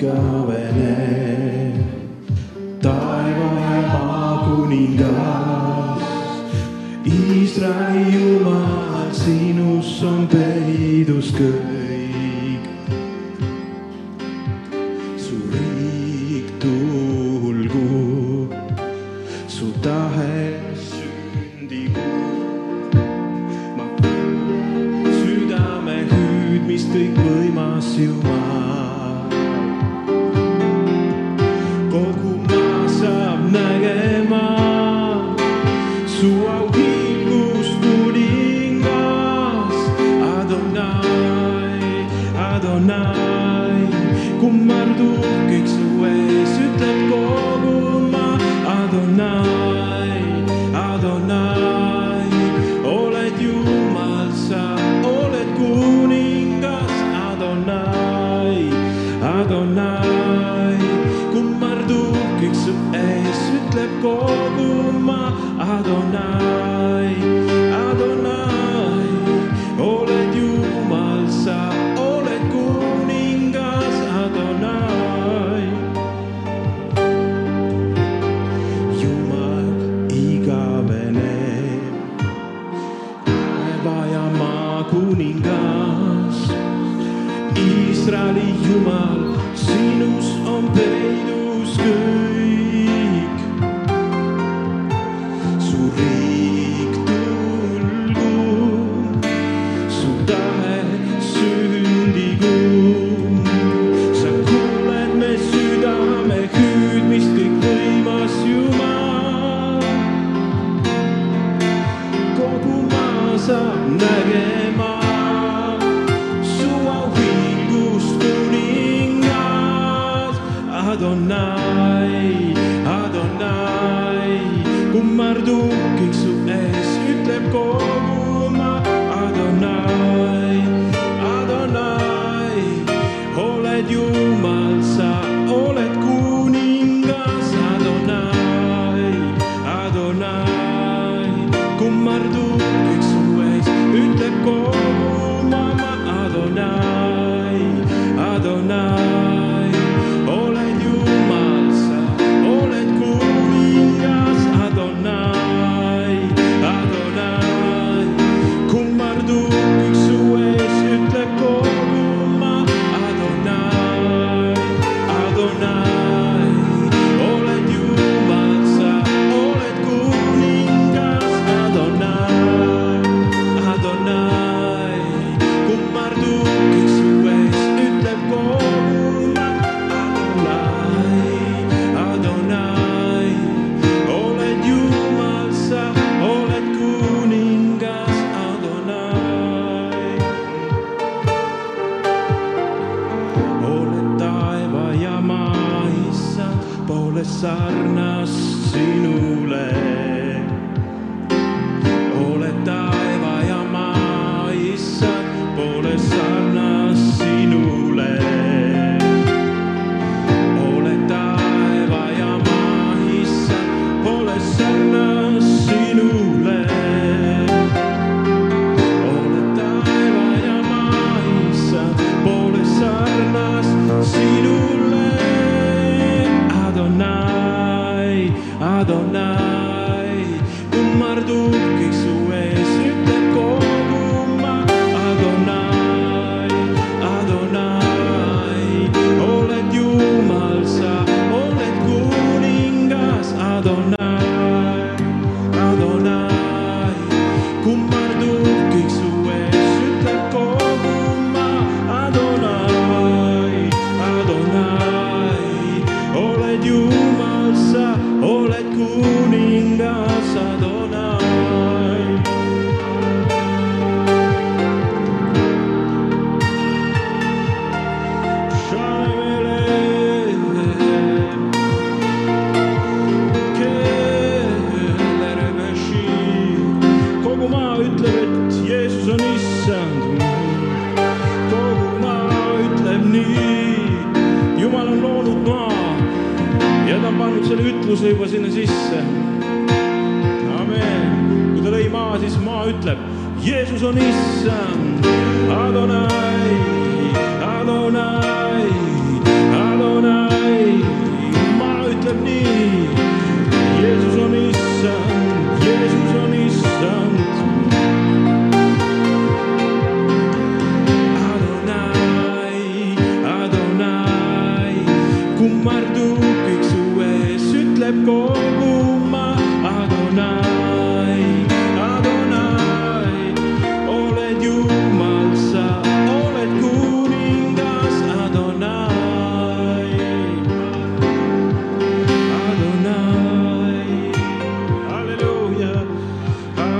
kõvene. taiva ja maa kuningas, Iisraeli Jumal, sinus on peidus kõik. Adonai.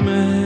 coming.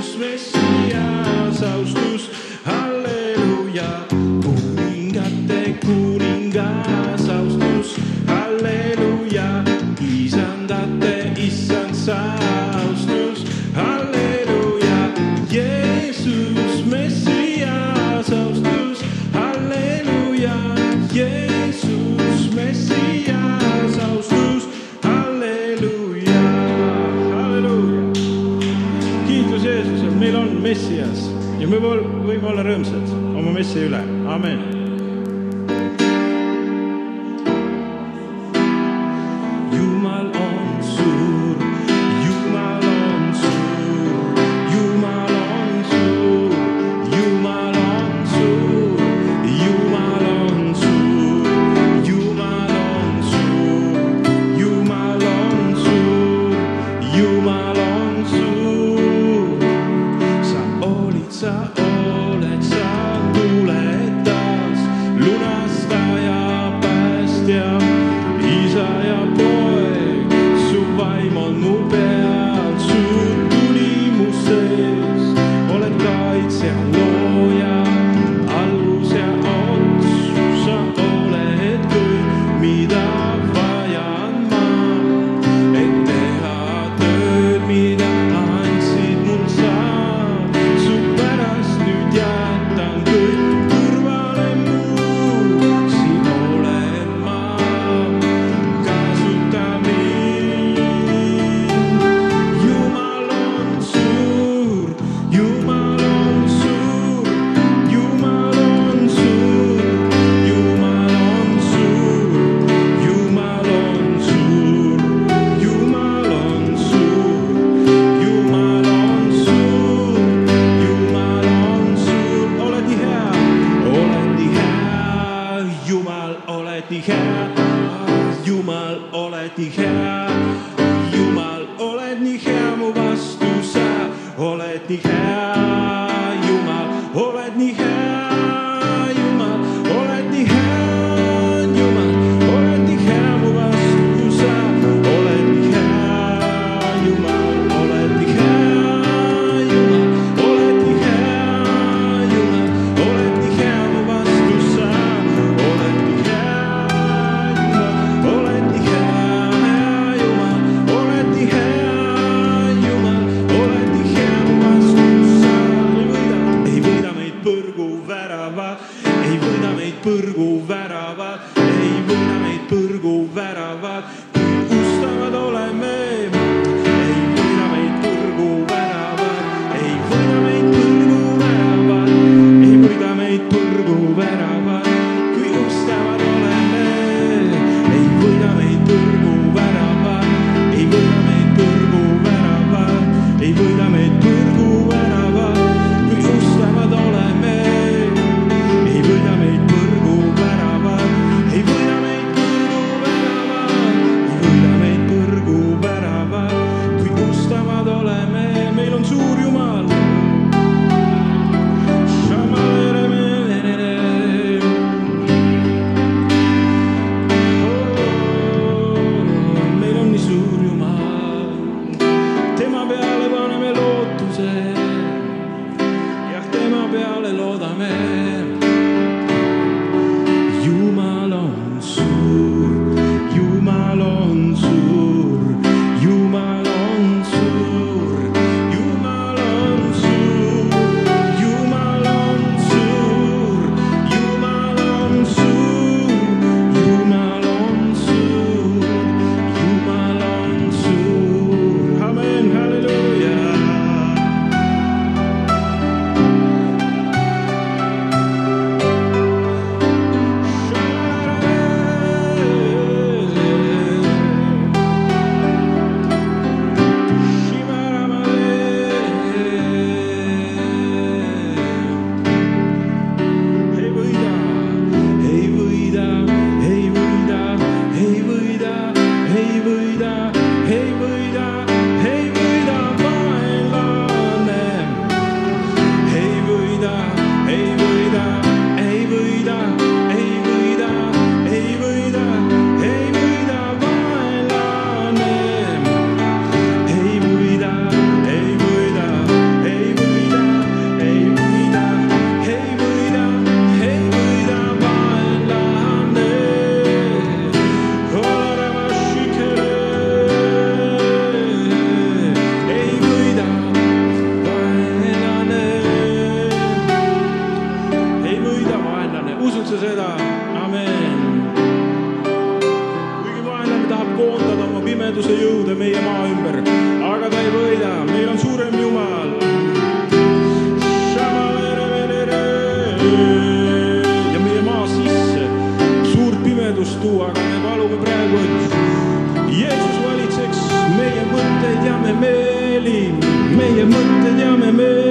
Deus, Messias, aos teus Amen. meid põrguväravad, ei võida meid põrguväravad, kuid ustavad oleme. ei võida meid põrguväravad, ei võida meid põrguväravad, ei võida meid põrguväravad. Mõtteid ja me meeli, meie mõtteid ja me meeli.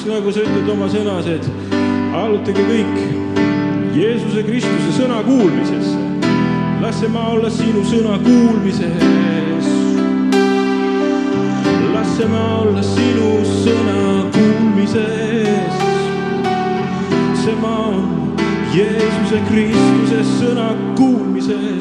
Jeesus, nagu sa ütled oma sõnas, et allutage kõik Jeesuse Kristuse sõna kuulmisesse. las see maa olla sinu sõna kuulmises. las see maa olla sinu sõna kuulmises see maa on Jeesuse Kristuse sõna kuulmises.